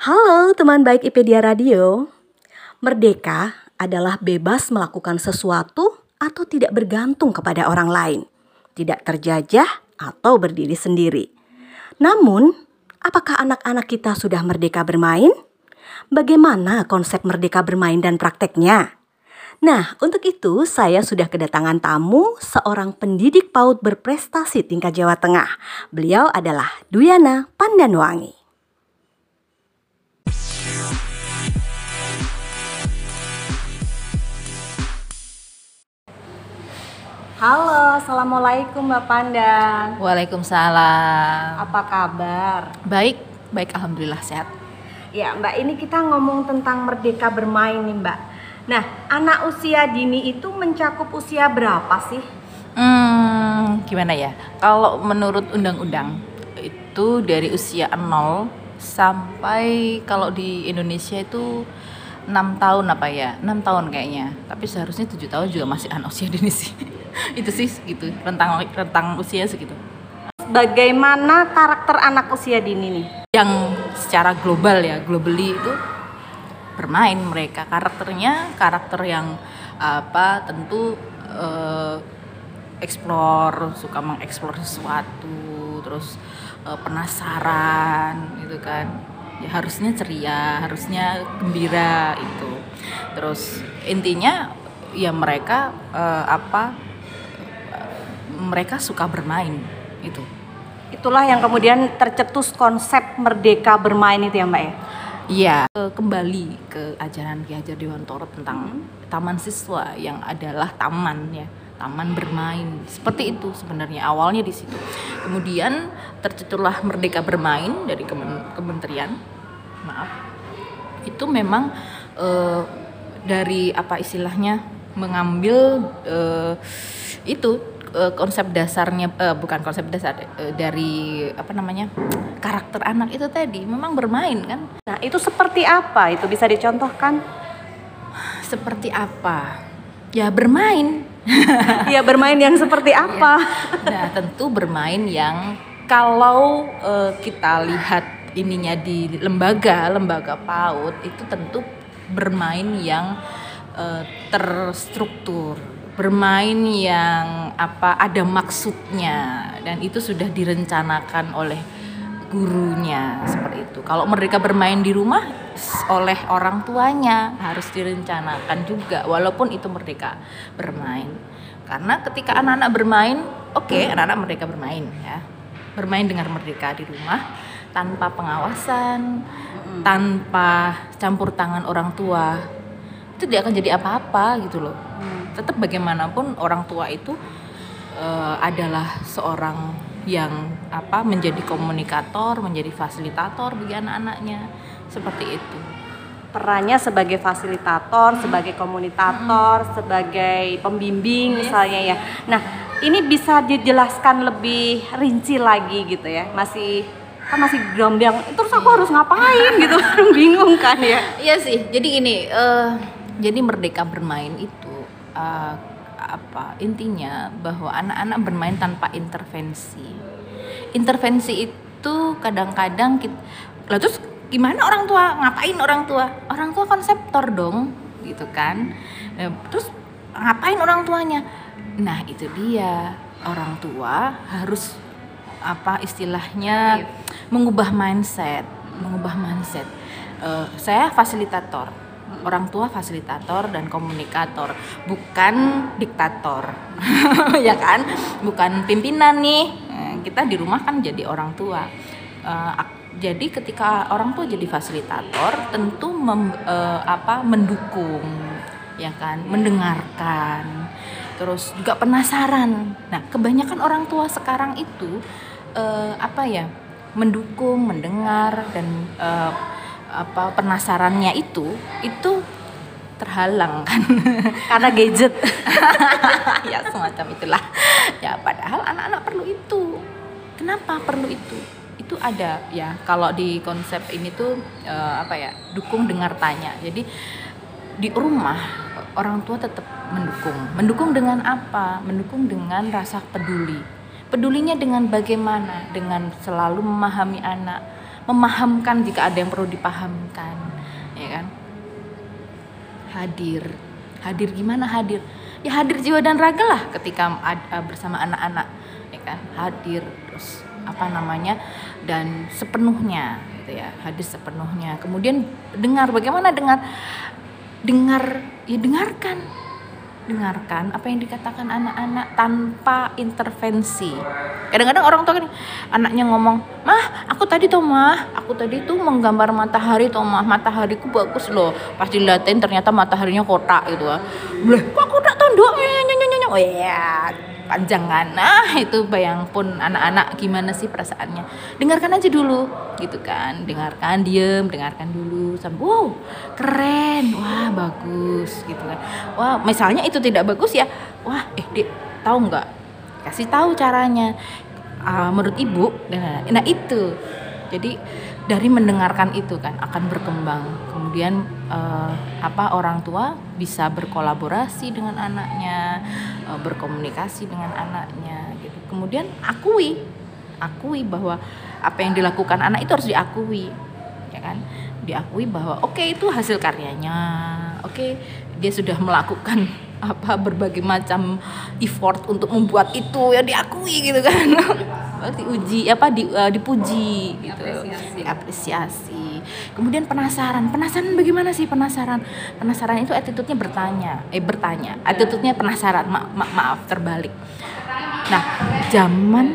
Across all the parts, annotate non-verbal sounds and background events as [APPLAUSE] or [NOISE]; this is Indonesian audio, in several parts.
Halo teman baik IPedia Radio. Merdeka adalah bebas melakukan sesuatu atau tidak bergantung kepada orang lain, tidak terjajah atau berdiri sendiri. Namun, apakah anak-anak kita sudah merdeka bermain? Bagaimana konsep merdeka bermain dan prakteknya? Nah, untuk itu saya sudah kedatangan tamu seorang pendidik PAUD berprestasi tingkat Jawa Tengah. Beliau adalah Duyana Pandanwangi. Halo, Assalamualaikum Mbak Pandan. Waalaikumsalam. Apa kabar? Baik, baik alhamdulillah sehat. Ya Mbak, ini kita ngomong tentang merdeka bermain nih Mbak. Nah, anak usia dini itu mencakup usia berapa sih? Hmm, gimana ya? Kalau menurut undang-undang itu dari usia 0 sampai kalau di Indonesia itu 6 tahun apa ya? 6 tahun kayaknya. Tapi seharusnya 7 tahun juga masih anak usia dini sih. [LAUGHS] [LAUGHS] itu sih gitu rentang rentang usia segitu. Bagaimana karakter anak usia dini nih? Yang secara global ya globally itu bermain mereka. Karakternya karakter yang apa tentu uh, explore suka mengeksplor sesuatu terus uh, penasaran gitu kan. Ya harusnya ceria harusnya gembira itu. Terus intinya ya mereka uh, apa mereka suka bermain itu itulah yang kemudian tercetus konsep merdeka bermain itu ya mbak ya Iya, kembali ke ajaran Ki Hajar Dewantoro tentang hmm. taman siswa yang adalah taman ya, taman bermain. Seperti itu sebenarnya awalnya di situ. Kemudian tercetuslah Merdeka Bermain dari kementerian. Maaf. Itu memang uh, dari apa istilahnya mengambil uh, itu uh, konsep dasarnya uh, bukan konsep dasar uh, dari apa namanya karakter anak itu tadi memang bermain kan? Nah itu seperti apa? Itu bisa dicontohkan? Seperti apa? Ya bermain. Ya bermain yang seperti iya. apa? Nah tentu bermain yang kalau uh, kita lihat ininya di lembaga lembaga PAUD itu tentu bermain yang uh, terstruktur bermain yang apa ada maksudnya dan itu sudah direncanakan oleh gurunya seperti itu. Kalau mereka bermain di rumah oleh orang tuanya harus direncanakan juga walaupun itu mereka bermain. Karena ketika anak-anak bermain, oke, okay, anak-anak mereka bermain ya. Bermain dengan merdeka di rumah tanpa pengawasan, tanpa campur tangan orang tua. Itu tidak akan jadi apa-apa gitu loh tetap bagaimanapun orang tua itu uh, adalah seorang yang apa menjadi komunikator, menjadi fasilitator bagi anak-anaknya seperti itu. Perannya sebagai fasilitator, sebagai komunikator, hmm. sebagai pembimbing misalnya ya. Nah, ini bisa dijelaskan lebih rinci lagi gitu ya masih kan masih gerombang terus aku harus ngapain gitu [LAUGHS] bingung kan ya Iya sih. Jadi ini eh jadi merdeka bermain itu eh, apa intinya bahwa anak-anak bermain tanpa intervensi. Intervensi itu kadang-kadang kita lah terus gimana orang tua ngapain orang tua? Orang tua konseptor dong gitu kan. Eh, terus ngapain orang tuanya? Nah, itu dia. Orang tua harus apa istilahnya mengubah mindset, mengubah mindset. Eh, saya fasilitator, orang tua fasilitator dan komunikator, bukan diktator, [LAUGHS] ya kan? Bukan pimpinan nih. Eh, Kita di rumah kan jadi orang tua. Eh, jadi ketika orang tua jadi fasilitator, tentu mem- eh, apa mendukung, ya kan, mendengarkan, terus juga penasaran. Nah, kebanyakan orang tua sekarang itu apa ya, mendukung, mendengar dan apa penasarannya itu itu terhalang kan. [LAUGHS] Karena gadget. [LAUGHS] Ya semacam itulah. Ya padahal anak-anak perlu itu. Kenapa perlu itu? Itu ada ya kalau di konsep ini tuh eh, apa ya dukung dengar tanya. Jadi di rumah orang tua tetap mendukung. Mendukung dengan apa? Mendukung dengan rasa peduli. Pedulinya dengan bagaimana? Dengan selalu memahami anak memahamkan jika ada yang perlu dipahamkan ya kan? Hadir. Hadir gimana hadir? Ya hadir jiwa dan raga lah ketika uh, bersama anak-anak ya kan? Hadir terus apa namanya? Dan sepenuhnya gitu ya hadir sepenuhnya. Kemudian dengar bagaimana dengar? Dengar ya dengarkan dengarkan apa yang dikatakan anak-anak tanpa intervensi. Kadang-kadang orang tua kan anaknya ngomong mah aku tadi tuh mah aku tadi tuh menggambar matahari tuh mah matahariku bagus loh. Pas diliatin ternyata mataharinya kotak gitu ah. Bleh, kok kotak tondok? Oh ya panjang kan? Nah [LAUGHS] itu bayang pun anak-anak gimana sih perasaannya? Dengarkan aja dulu gitu kan? Dengarkan diem dengarkan dulu sampai wow keren wah bagus gitu kan? Wah misalnya itu tidak bagus ya wah eh dek tahu nggak? Kasih tahu caranya. Ah, menurut ibu nah, nah itu. Jadi dari mendengarkan itu kan akan berkembang kemudian eh, apa orang tua bisa berkolaborasi dengan anaknya eh, berkomunikasi dengan anaknya gitu. Kemudian akui akui bahwa apa yang dilakukan anak itu harus diakui ya kan? Diakui bahwa oke itu hasil karyanya. Oke dia sudah melakukan [LAUGHS] apa berbagai macam effort untuk membuat itu. Ya diakui gitu kan. [LAUGHS] Diuji apa di, eh, dipuji gitu. Diapresiasi kemudian penasaran penasaran bagaimana sih penasaran? Penasaran itu attitude-nya bertanya eh bertanya. Attitude-nya penasaran ma- ma- maaf terbalik. Nah zaman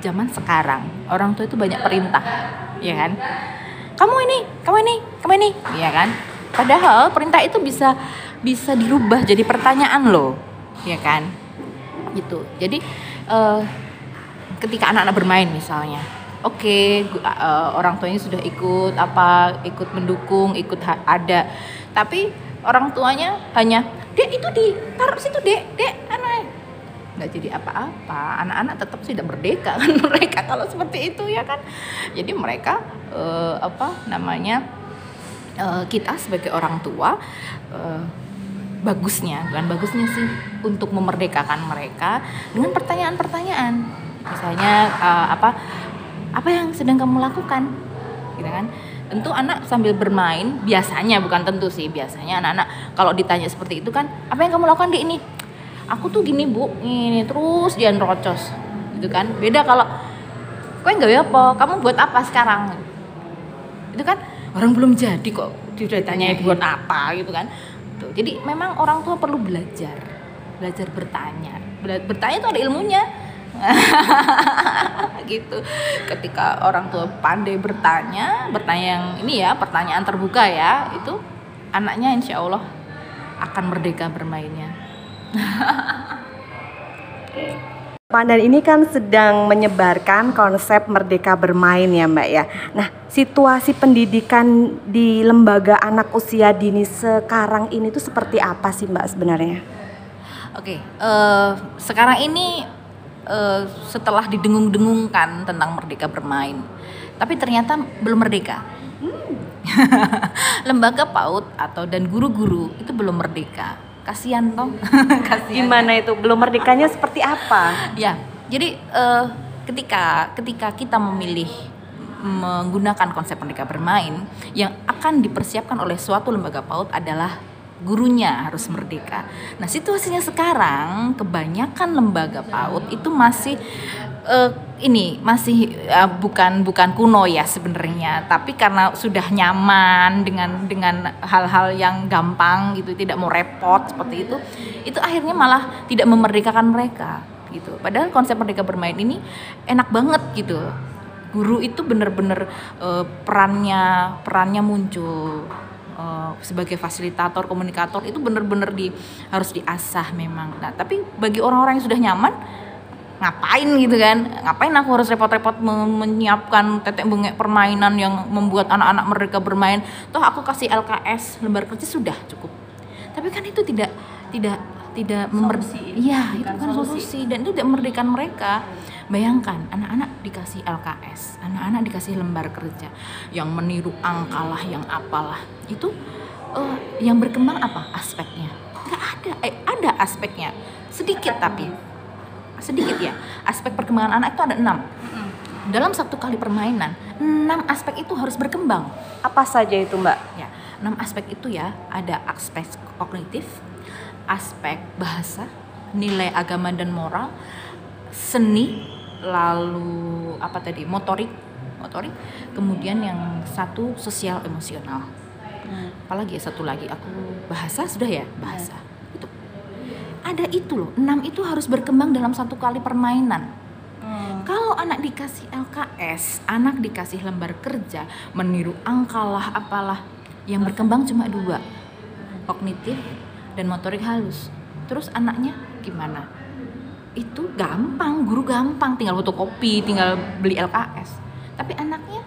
zaman sekarang orang tua itu banyak perintah ya kan? Kamu ini kamu ini kamu ini ya kan? Padahal perintah itu bisa bisa dirubah jadi pertanyaan loh ya kan? Gitu. Jadi eh, ketika anak-anak bermain misalnya oke gu- eh, orang tuanya sudah ikut apa ikut mendukung ikut ada. Tapi orang tuanya hanya dek itu di taruh situ dek dek anak nggak jadi apa-apa. Anak-anak tetap tidak merdeka kan [LAUGHS] mereka kalau seperti itu ya kan? Jadi mereka eh, apa namanya eh, kita sebagai orang tua eh, bagusnya bukan bagusnya sih untuk memerdekakan mereka dengan pertanyaan-pertanyaan. Misalnya eh, apa apa yang sedang kamu lakukan? Gitu kan? Tentu anak sambil bermain biasanya bukan tentu sih biasanya anak-anak kalau ditanya seperti itu kan apa yang kamu lakukan di ini? Aku tuh gini bu ini terus dia nerocos gitu kan? Beda kalau kue nggak apa? Kamu buat apa sekarang? Itu kan? Orang belum jadi kok sudah ditanya buat apa? Gitu kan? Tuh, jadi memang orang tua perlu belajar belajar bertanya. Bertanya itu ada ilmunya [LAUGHS] gitu ketika orang tua pandai bertanya bertanya yang ini ya pertanyaan terbuka ya itu anaknya insya Allah akan merdeka bermainnya [LAUGHS] Pandan ini kan sedang menyebarkan konsep merdeka bermain ya Mbak ya. Nah, situasi pendidikan di lembaga anak usia dini sekarang ini tuh seperti apa sih Mbak sebenarnya? Oke, eh, sekarang ini eh, setelah didengung-dengungkan tentang merdeka bermain, tapi ternyata belum merdeka. [LAUGHS] Lembaga PAUD atau dan guru-guru itu belum merdeka. Kasihan toh. [LAUGHS] Kasihan. Gimana itu? Belum merdekanya seperti apa? Ya, jadi eh, ketika ketika kita memilih menggunakan konsep merdeka bermain yang akan dipersiapkan oleh suatu lembaga PAUD adalah gurunya harus merdeka. Nah, situasinya sekarang kebanyakan lembaga PAUD itu masih eh, ini masih eh, bukan bukan kuno ya sebenarnya, tapi karena sudah nyaman dengan dengan hal-hal yang gampang gitu, tidak mau repot seperti itu, itu akhirnya malah tidak memerdekakan mereka gitu. Padahal konsep merdeka bermain ini enak banget gitu. Guru itu benar-benar eh, perannya perannya muncul eh, sebagai fasilitator komunikator itu benar-benar di harus diasah memang. Nah, tapi bagi orang-orang yang sudah nyaman ngapain gitu kan? Ngapain aku harus repot-repot me- menyiapkan tetek bengek permainan yang membuat anak-anak mereka bermain? Toh aku kasih LKS lembar kerja sudah cukup. Tapi kan itu tidak tidak tidak memer iya itu kan solusi. dan itu tidak memerdekakan mereka. Bayangkan anak-anak dikasih LKS anak-anak dikasih lembar kerja yang meniru angka lah yang apalah. Itu eh, yang berkembang apa aspeknya? Nggak ada. Eh ada aspeknya. Sedikit tapi. Sedikit ya. Aspek perkembangan anak itu ada enam. Dalam satu kali permainan enam aspek itu harus berkembang. Apa saja itu, Mbak? ya enam aspek itu ya ada aspek kognitif aspek bahasa nilai agama dan moral seni lalu apa tadi motorik motorik kemudian yang satu sosial emosional. Apalagi ya satu lagi aku bahasa sudah ya bahasa. Itu. Ada itu loh enam itu harus berkembang dalam satu kali permainan. Kalau anak dikasih LKS, anak dikasih lembar kerja, meniru angka lah apalah, yang berkembang cuma dua, kognitif dan motorik halus. Terus anaknya gimana? Itu gampang, guru gampang, tinggal fotokopi, tinggal beli LKS. Tapi anaknya,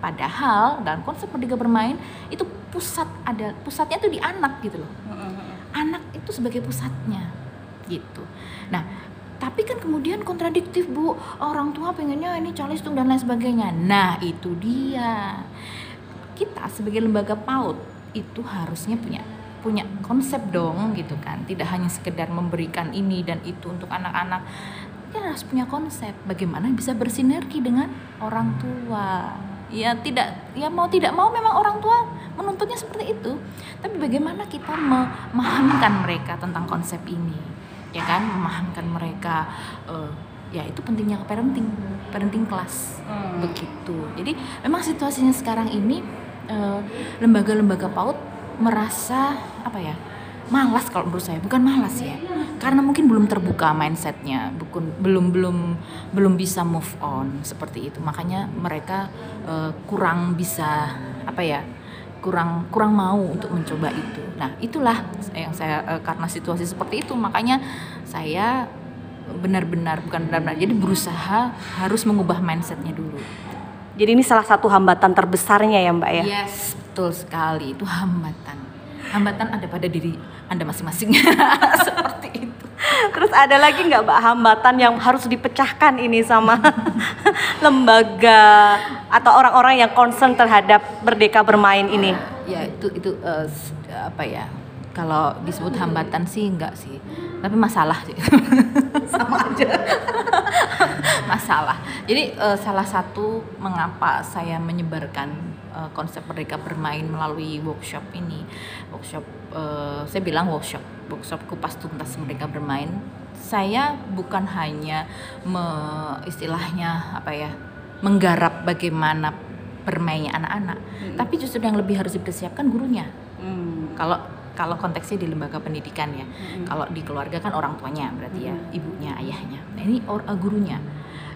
padahal dalam konsep merdeka bermain itu pusat ada pusatnya tuh di anak gitu loh. Anak itu sebagai pusatnya gitu. Nah, tapi kan kemudian kontradiktif bu orang tua pengennya ini calistung dan lain sebagainya nah itu dia kita sebagai lembaga PAUD itu harusnya punya punya konsep dong gitu kan. Tidak hanya sekedar memberikan ini dan itu untuk anak-anak. Kita harus punya konsep. Bagaimana bisa bersinergi dengan orang tua? Ya tidak ya mau tidak mau memang orang tua menuntutnya seperti itu. Tapi bagaimana kita memahamkan mereka tentang konsep ini? Ya kan memahamkan mereka eh, ya itu pentingnya parenting parenting kelas begitu. Jadi memang situasinya sekarang ini eh, lembaga-lembaga PAUD merasa apa ya malas kalau menurut saya bukan malas ya karena mungkin belum terbuka mindsetnya bukan belum belum belum bisa move on seperti itu makanya mereka eh, kurang bisa apa ya kurang kurang mau untuk mencoba itu. Nah, itulah yang saya eh, karena situasi seperti itu makanya saya benar-benar bukan benar-benar jadi berusaha harus mengubah mindsetnya dulu. Jadi ini salah satu hambatan terbesarnya ya, Mbak ya. Yes, betul sekali itu hambatan. Hambatan ada pada diri anda masing-masing [LAUGHS] seperti itu. Terus ada lagi nggak Mbak hambatan yang harus dipecahkan ini sama [LAUGHS] lembaga atau orang-orang yang concern terhadap Merdeka Bermain ini? Ya itu itu s- apa ya? Kalau disebut hambatan sih enggak sih, tapi masalah sih. [LAUGHS] Sama aja. masalah. Jadi eh, salah satu mengapa saya menyebarkan eh, konsep merdeka bermain melalui workshop ini, workshop eh, saya bilang workshop, workshop kupas tuntas merdeka bermain. Saya bukan hanya me- istilahnya apa ya, menggarap bagaimana bermainnya anak-anak, tapi justru yang lebih harus dipersiapkan gurunya. Kalau kalau konteksnya di lembaga pendidikan ya. Kalau di keluarga kan orang tuanya berarti ya ibunya ayahnya. Nah ini or, uh, gurunya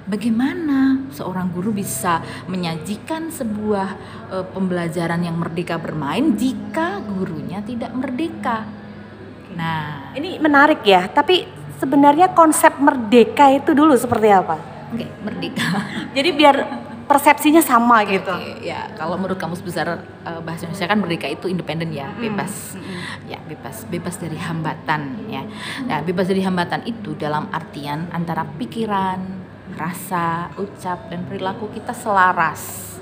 bagaimana seorang guru bisa menyajikan sebuah uh, pembelajaran yang merdeka bermain jika gurunya tidak merdeka nah Ini menarik ya, tapi sebenarnya konsep merdeka itu dulu seperti apa? oke merdeka [LAUGHS] Jadi biar persepsinya sama gitu. Oke, ya kalau menurut kamus besar eh, bahasa Indonesia kan merdeka itu independen ya, bebas. Ya, bebas, bebas dari hambatan ya. Nah, bebas dari hambatan itu dalam artian antara pikiran, rasa, ucap dan perilaku kita selaras.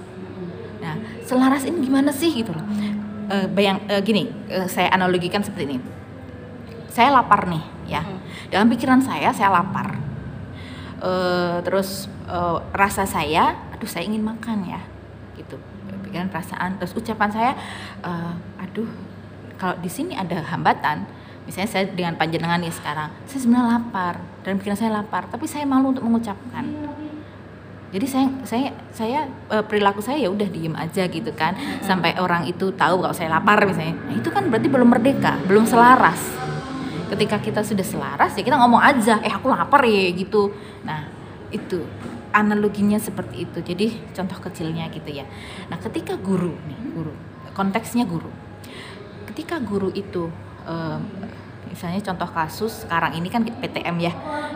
Nah, selaras ini gimana sih gitu loh. Eh, bayang eh, gini, eh, saya analogikan seperti ini. Saya lapar nih ya. Dalam pikiran saya saya lapar. Eh, terus eh, rasa saya, aduh saya ingin makan ya, gitu. Pikiran perasaan, terus ucapan saya, eh, aduh kalau di sini ada hambatan, misalnya saya dengan panjenengan nih sekarang, saya sebenarnya lapar dan pikiran saya lapar, tapi saya malu untuk mengucapkan. Jadi saya saya saya eh, perilaku saya ya udah diem aja gitu kan, sampai orang itu tahu kalau saya lapar misalnya. Nah, itu kan berarti belum merdeka, belum selaras. Ketika kita sudah selaras ya kita ngomong aja eh aku lapar ya gitu. Nah itu analoginya seperti itu. Jadi contoh kecilnya gitu ya. Nah ketika guru nih guru konteksnya guru. Ketika guru itu em, misalnya contoh kasus sekarang ini kan PTM ya.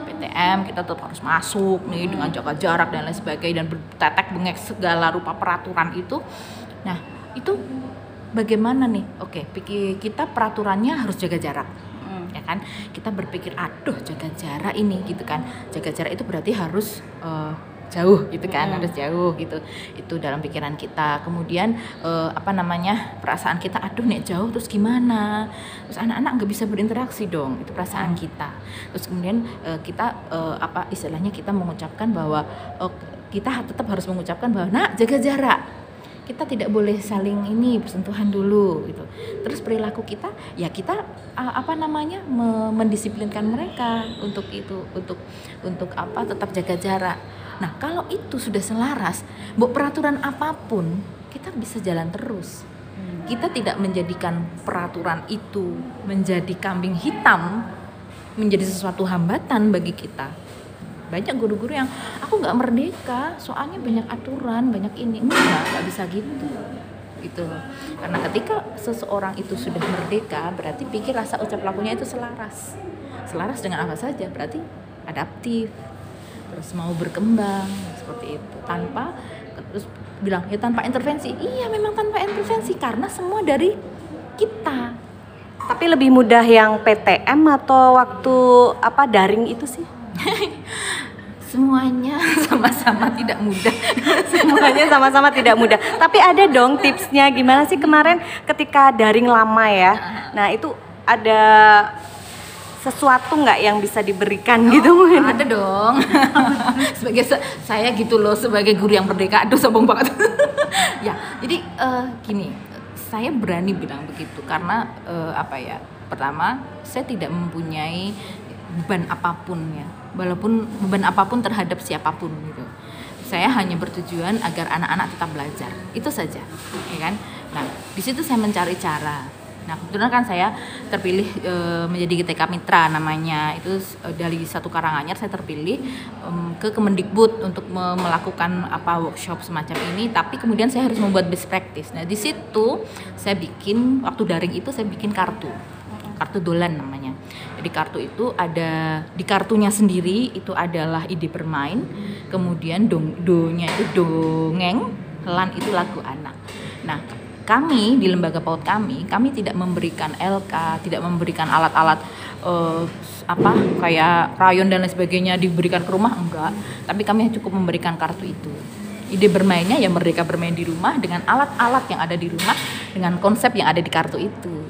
PTM kita tetap harus masuk nih dengan jaga jarak dan lain sebagainya dan bertetek bengek segala rupa peraturan itu. Nah itu bagaimana nih? Oke pikir kita peraturannya harus jaga jarak ya kan? Kita berpikir aduh jaga jarak ini gitu kan. Jaga jarak itu berarti harus eh, jauh gitu kan harus jauh gitu. Itu dalam pikiran kita. Kemudian eh, apa namanya perasaan kita aduh nek jauh terus gimana? Terus anak-anak nggak bisa berinteraksi dong itu perasaan kita. Terus kemudian eh, kita eh, apa istilahnya kita mengucapkan bahwa oh, kita tetap harus mengucapkan bahwa nak jaga jarak. Kita tidak boleh saling ini bersentuhan dulu gitu. Terus perilaku kita ya kita uh, apa namanya me- mendisiplinkan mereka untuk itu untuk untuk apa tetap jaga jarak. Nah, kalau itu sudah selaras, bu peraturan apa pun kita bisa jalan terus. Kita tidak menjadikan peraturan itu menjadi kambing hitam menjadi sesuatu hambatan bagi kita. Banyak guru-guru yang aku nggak merdeka soalnya banyak aturan banyak ini. Enggak nggak bisa gitu. Gitu karena ketika seseorang itu sudah merdeka berarti pikir rasa ucap lakunya itu selaras. Selaras dengan apa saja berarti adaptif terus mau berkembang seperti itu tanpa terus bilang ya tanpa intervensi iya memang tanpa intervensi karena semua dari kita Tapi lebih mudah yang PTM atau waktu apa daring itu sih? [LAUGHS] semuanya sama-sama tidak mudah [LAUGHS] Semuanya sama-sama tidak mudah. Tapi ada dong tipsnya gimana sih kemarin ketika daring lama ya. Nah, itu ada sesuatu nggak yang bisa diberikan gitu mungkin? ada dong. [LAUGHS] Sebagai se- saya gitu loh sebagai guru yang merdeka. Aduh sombong banget. [LAUGHS] Ya jadi eh, gini saya berani bilang begitu karena eh, apa ya pertama saya tidak mempunyai beban apa pun ya. Walaupun beban apa pun terhadap siapa pun gitu. Saya hanya bertujuan agar anak-anak tetap belajar. Itu saja ya kan? Nah di situ saya mencari cara nah kebetulan kan saya terpilih e, menjadi GTK Mitra namanya. Itu e, dari satu Karanganyar saya terpilih em, ke Kemendikbud untuk me- melakukan apa workshop semacam ini. Tapi kemudian saya harus membuat best practice. Nah di situ saya bikin waktu daring itu saya bikin kartu. Kartu dolan namanya. Jadi kartu itu ada di kartunya sendiri itu adalah ide bermain, kemudian dong donya itu dongeng, lan itu lagu anak. Nah, kami di lembaga PAUD kami, kami tidak memberikan LK, tidak memberikan alat-alat eh, apa kayak rayon dan lain sebagainya diberikan ke rumah enggak, tapi kami cukup memberikan kartu itu. Ide bermainnya ya merdeka bermain di rumah dengan alat-alat yang ada di rumah dengan konsep yang ada di kartu itu.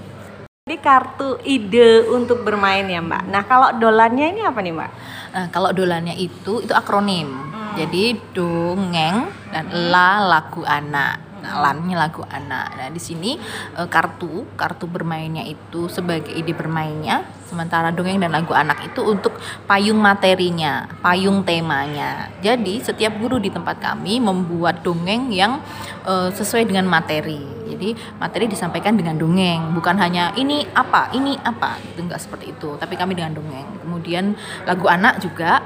Jadi kartu ide untuk bermain ya Mbak. Nah kalau dolannya ini apa nih Mbak? Nah, kalau dolannya itu itu akronim. Jadi dongeng dan la lagu anak. Lannya lagu anak. Nah, di sini eh, kartu kartu bermainnya itu sebagai ide bermainnya, sementara dongeng dan lagu anak itu untuk payung materinya, payung temanya. Jadi, setiap guru di tempat kami membuat dongeng yang eh, sesuai dengan materi. Jadi, materi disampaikan dengan dongeng, bukan hanya ini apa, ini apa, itu enggak seperti itu, tapi kami dengan dongeng. Kemudian lagu anak juga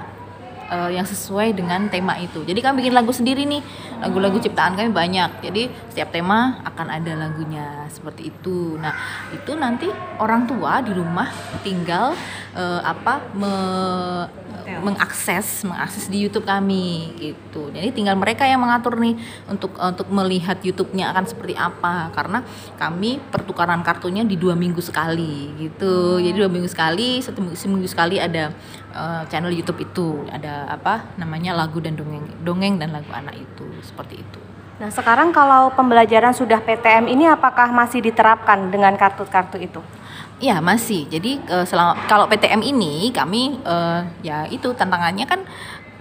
eh, yang sesuai dengan tema itu. Jadi kami bikin lagu sendiri nih. Lagu-lagu ciptaan kami banyak. Jadi setiap tema akan ada lagunya seperti itu. Nah, itu nanti orang tua di rumah tinggal eh, apa me- mengakses mengakses di YouTube kami gitu. Jadi tinggal mereka yang mengatur nih untuk untuk melihat YouTube-nya akan seperti apa karena kami pertukaran kartunya di dua minggu sekali gitu. Jadi dua minggu sekali satu minggu, seminggu sekali ada uh, channel YouTube itu ada apa namanya lagu dan dongeng dongeng dan lagu anak itu seperti itu. Nah, sekarang kalau pembelajaran sudah PTM ini apakah masih diterapkan dengan kartu-kartu itu? Iya masih. Jadi uh, selama kalau PTM ini kami uh, ya itu tantangannya kan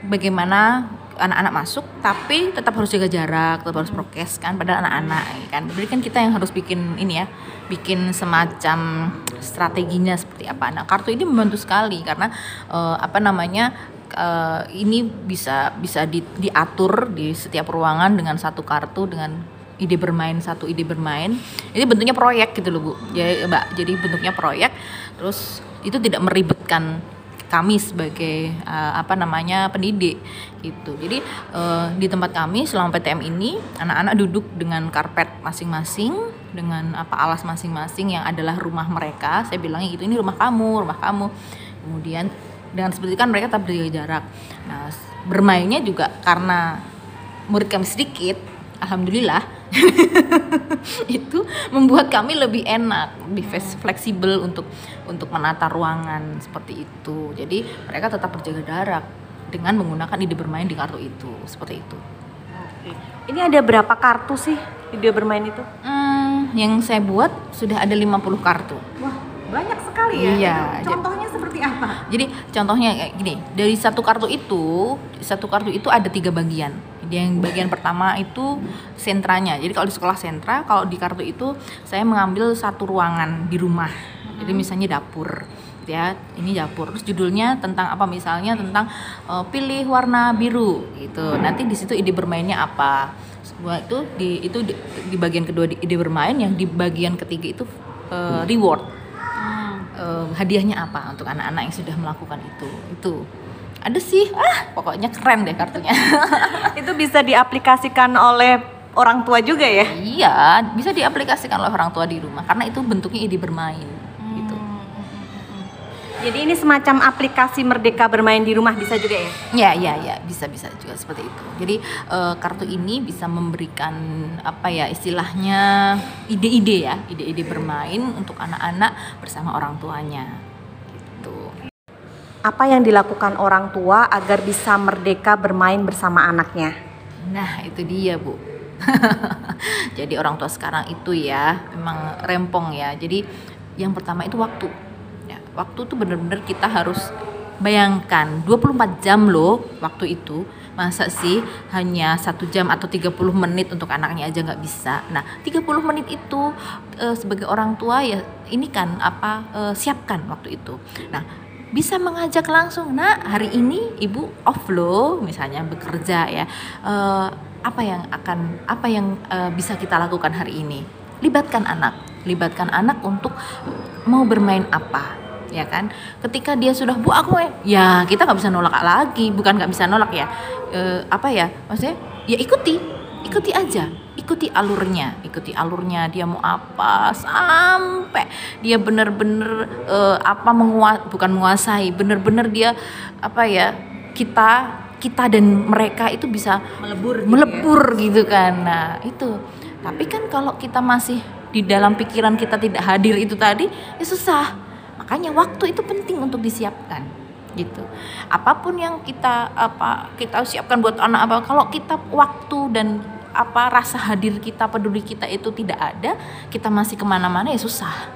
bagaimana anak-anak masuk tapi tetap harus jaga jarak, tetap harus prokes kan pada anak-anak ya kan. Jadi kan kita yang harus bikin ini ya, bikin semacam strateginya seperti apa. Nah, kartu ini membantu sekali karena uh, apa namanya uh, ini bisa bisa di, diatur di setiap ruangan dengan satu kartu dengan ide bermain satu ide bermain. Ini bentuknya proyek gitu loh bu. Ya mbak. Jadi bentuknya proyek. Terus itu tidak meribetkan kami sebagai uh, apa namanya pendidik gitu. Jadi uh, di tempat kami selama PTM ini anak-anak duduk dengan karpet masing-masing dengan apa alas masing-masing yang adalah rumah mereka. Saya bilangnya gitu ini rumah kamu rumah kamu. Kemudian dengan seperti itu kan mereka tetap berjaga jarak. Nah bermainnya juga karena murid kami sedikit alhamdulillah [LAUGHS] itu membuat kami lebih enak, lebih fleksibel untuk untuk menata ruangan seperti itu. Jadi mereka tetap berjaga jarak dengan menggunakan ide bermain di kartu itu, seperti itu. Ini ada berapa kartu sih ide bermain itu? Hmm, yang saya buat sudah ada 50 kartu. Wah, banyak sekali ya. Iya. Contohnya seperti apa? Jadi contohnya kayak gini, dari satu kartu itu, satu kartu itu ada tiga bagian yang bagian pertama itu sentranya. Jadi kalau di sekolah sentra kalau di kartu itu saya mengambil satu ruangan di rumah. Jadi misalnya dapur ya. Ini dapur. Terus judulnya tentang apa? Misalnya tentang uh, pilih warna biru gitu. Nanti di situ ide bermainnya apa? Semua itu di itu di, di bagian kedua di ide bermain yang di bagian ketiga itu uh, reward. Uh, hadiahnya apa untuk anak-anak yang sudah melakukan itu? Itu ada sih. Ah. Pokoknya keren deh kartunya. [LAUGHS] Itu bisa diaplikasikan oleh orang tua juga ya? Iya bisa diaplikasikan oleh orang tua di rumah karena itu bentuknya ide bermain hmm. gitu. Jadi ini semacam aplikasi merdeka bermain di rumah bisa juga ya? Ya ya ya bisa bisa juga seperti itu. Jadi uh, kartu ini bisa memberikan apa ya istilahnya ide-ide ya ide-ide bermain untuk anak-anak bersama orang tuanya apa yang dilakukan orang tua agar bisa merdeka bermain bersama anaknya? Nah, itu dia, Bu. [LAUGHS] Jadi orang tua sekarang itu ya memang rempong ya. Jadi yang pertama itu waktu. Ya, waktu tuh bener-bener kita harus bayangkan 24 jam loh waktu itu masa sih hanya satu jam atau 30 menit untuk anaknya aja nggak bisa nah 30 menit itu e, sebagai orang tua ya ini kan apa e, siapkan waktu itu nah bisa mengajak langsung. Nak hari ini ibu off loh misalnya bekerja ya. Uh, apa yang akan apa yang uh, bisa kita lakukan hari ini? Libatkan anak. Libatkan anak untuk mau bermain apa ya kan? Ketika dia sudah bu aku ya kita nggak bisa nolak lagi. Bukan nggak bisa nolak ya. Uh, apa ya? Maksudnya ya ikuti. Ikuti aja ikuti alurnya ikuti alurnya. Dia mau apa? Sampai dia bener-bener uh, apa menguas bukan menguasai bener-bener dia apa ya kita kita dan mereka itu bisa melebur gitu melebur ya? gitu kan. Nah itu. Tapi kan kalau kita masih di dalam pikiran kita tidak hadir itu tadi ya susah. Makanya waktu itu penting untuk disiapkan gitu. Apa pun yang kita apa kita siapkan buat anak apa kalau kita waktu dan apa rasa hadir kita peduli kita itu tidak ada kita masih ke mana-mana ya susah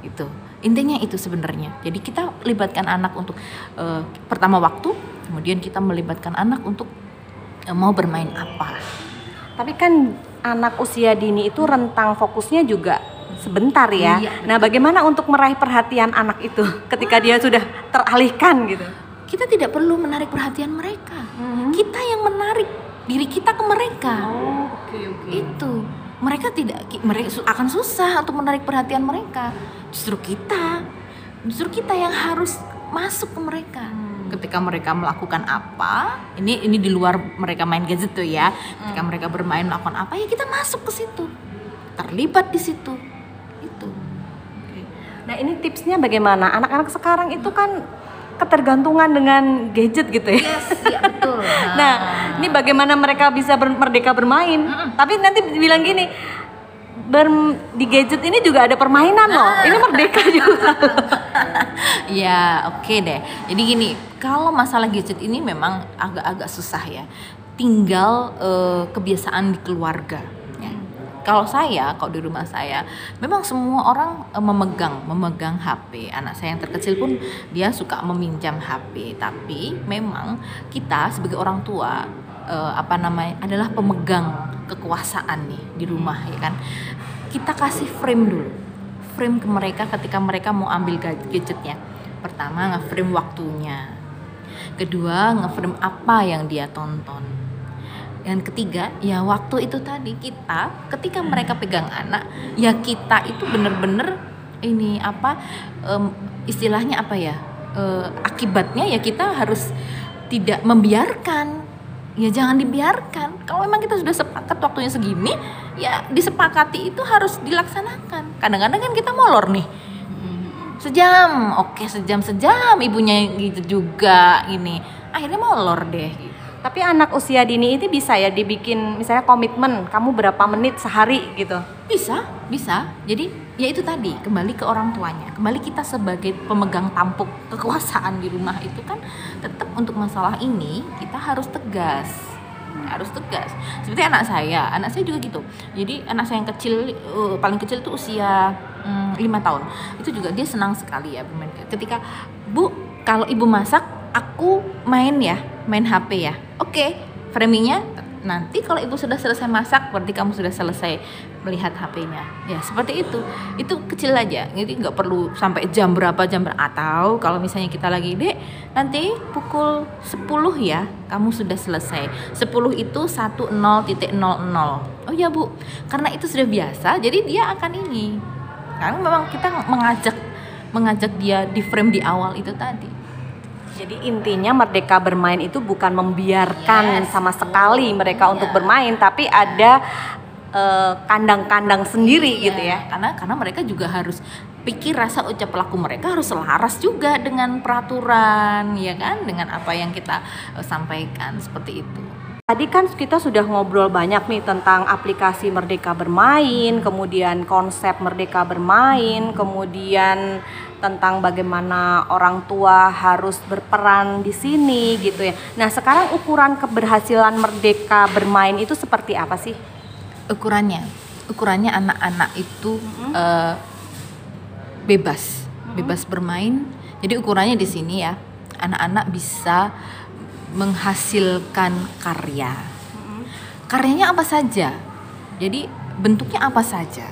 itu intinya itu sebenarnya. Jadi kita libatkan anak untuk uh, pertama waktu kemudian kita melibatkan anak untuk uh, mau bermain apa. Tapi kan anak usia dini itu rentang fokusnya juga sebentar ya. Iya, nah bagaimana untuk meraih perhatian anak itu ketika dia sudah teralihkan gitu? Kita tidak perlu menarik perhatian mereka. Mm -hmm. kita yang diri kita ke mereka. Oh, oke okay, oke. Okay. Itu. Mereka tidak mereka akan susah untuk menarik perhatian mereka. Justru kita justru kita yang harus masuk ke mereka. Hmm. Ketika mereka melakukan apa, ini ini di luar mereka main gadget tuh ya. Ketika hmm. mereka bermain melakukan apa, ya kita masuk ke situ. Terlibat di situ. Itu. Nah, ini tipsnya bagaimana? Anak-anak sekarang itu kan ketergantungan dengan gadget gitu ya. Yes, ya betul. [LAUGHS] Nah, ini bagaimana mereka bisa ber- merdeka bermain? Tapi nanti bilang gini, ber- di gadget ini juga ada permainan loh. [LAUGHS] Ini merdeka [LAUGHS] juga. Ya, oke deh. Jadi gini, kalau masalah gadget ini memang agak-agak susah ya. Tinggal eh, kebiasaan di keluarga. Kalau saya, kalau di rumah saya, memang semua orang eh, memegang, memegang HP. Anak saya yang terkecil pun dia suka meminjam HP. Tapi memang kita sebagai orang tua eh, apa namanya adalah pemegang kekuasaan nih di rumah ya kan. Kita kasih frame dulu frame ke mereka ketika mereka mau ambil ga- gadgetnya. Pertama nge-frame waktunya. Kedua nge-frame apa yang dia tonton. Dan ketiga ya waktu itu tadi kita ketika mereka pegang anak ya kita itu bener-bener ini apa em, istilahnya apa ya Eh, akibatnya ya kita harus tidak membiarkan. Ya jangan dibiarkan. Kalau memang kita sudah sepakat waktunya segini ya disepakati itu harus dilaksanakan. Kadang-kadang kan kita molor nih. Sejam oke sejam sejam ibunya gitu juga ini akhirnya molor deh Tapi anak usia dini itu bisa ya dibikin misalnya komitmen kamu berapa menit sehari gitu. bisa bisa. Jadi ya itu tadi kembali ke orang tuanya. Kembali kita sebagai pemegang tampuk kekuasaan di rumah itu kan tetap untuk masalah ini kita harus tegas. Harus tegas. Seperti anak saya. Anak saya juga gitu. Jadi anak saya yang kecil eh, paling kecil itu usia mm, lima tahun. Itu juga dia senang sekali ya ketika bu kalau ibu masak aku main ya main HP ya. Oke framingnya nanti kalau ibu sudah selesai masak berarti kamu sudah selesai melihat HP-nya ya seperti itu. Itu kecil aja jadi nggak perlu sampai jam berapa jam berapa atau kalau misalnya kita lagi dek nanti pukul 10 ya kamu sudah selesai. 10 itu 10.00 oh ya bu. Karena itu sudah biasa jadi dia akan ini. Karena memang kita mengajak mengajak dia di frame di awal itu tadi Jadi intinya merdeka bermain itu bukan membiarkan Yes, sama sekali mereka Iya. untuk bermain, tapi ada eh, kandang-kandang sendiri gitu ya. karena karena mereka juga harus pikir rasa ucap laku mereka harus selaras juga dengan peraturan ya kan dengan apa yang kita eh, sampaikan seperti itu Tadi kan kita sudah ngobrol banyak nih tentang aplikasi Merdeka Bermain, kemudian konsep Merdeka Bermain, kemudian tentang bagaimana orang tua harus berperan di sini gitu ya. Nah, sekarang ukuran keberhasilan Merdeka Bermain itu seperti apa sih? ukurannya. Ukurannya anak-anak itu eh, bebas. Bebas bermain. Jadi ukurannya di sini ya. Anak-anak bisa menghasilkan karya. Karyanya apa saja? Jadi bentuknya apa saja?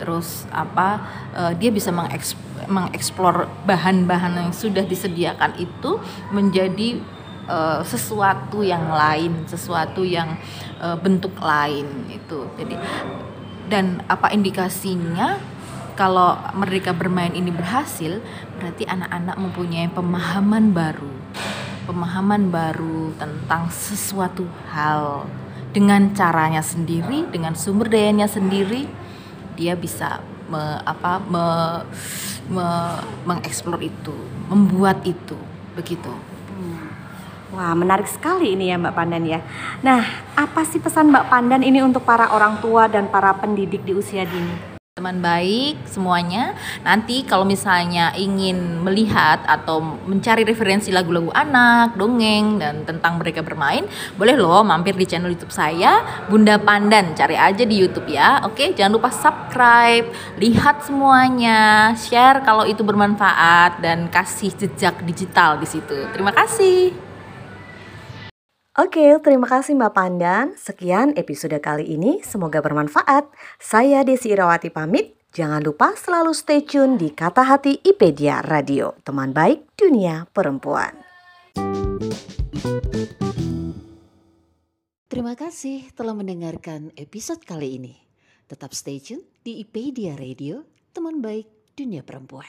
Terus apa eh, dia bisa mengeks- mengeksplor bahan-bahan yang sudah disediakan itu menjadi eh, sesuatu yang lain sesuatu yang eh, bentuk lain itu jadi dan apa indikasinya? Kalau mereka bermain ini berhasil berarti anak-anak mempunyai pemahaman baru. Pemahaman baru tentang sesuatu hal. Dengan caranya sendiri dengan sumber dayanya sendiri dia bisa me- apa me- me- mengeksplor itu membuat itu begitu Wah, menarik sekali ini ya Mbak Pandan ya. Nah, apa sih pesan Mbak Pandan ini untuk para orang tua dan para pendidik di usia dini? Teman baik semuanya. Nanti kalau misalnya ingin melihat atau mencari referensi lagu-lagu anak dongeng dan tentang mereka bermain boleh loh mampir di channel YouTube saya Bunda Pandan. Cari aja di YouTube ya. Oke jangan lupa subscribe. Lihat semuanya. Share kalau itu bermanfaat dan kasih jejak digital di situ. Terima kasih Oke, terima kasih Mbak Pandan. Sekian episode kali ini, semoga bermanfaat. Saya Desi Irawati pamit. Jangan lupa selalu stay tune di Kata Hati IPedia Radio, teman baik dunia perempuan. Terima kasih telah mendengarkan episode kali ini. Tetap stay tune di IPedia Radio, teman baik dunia perempuan.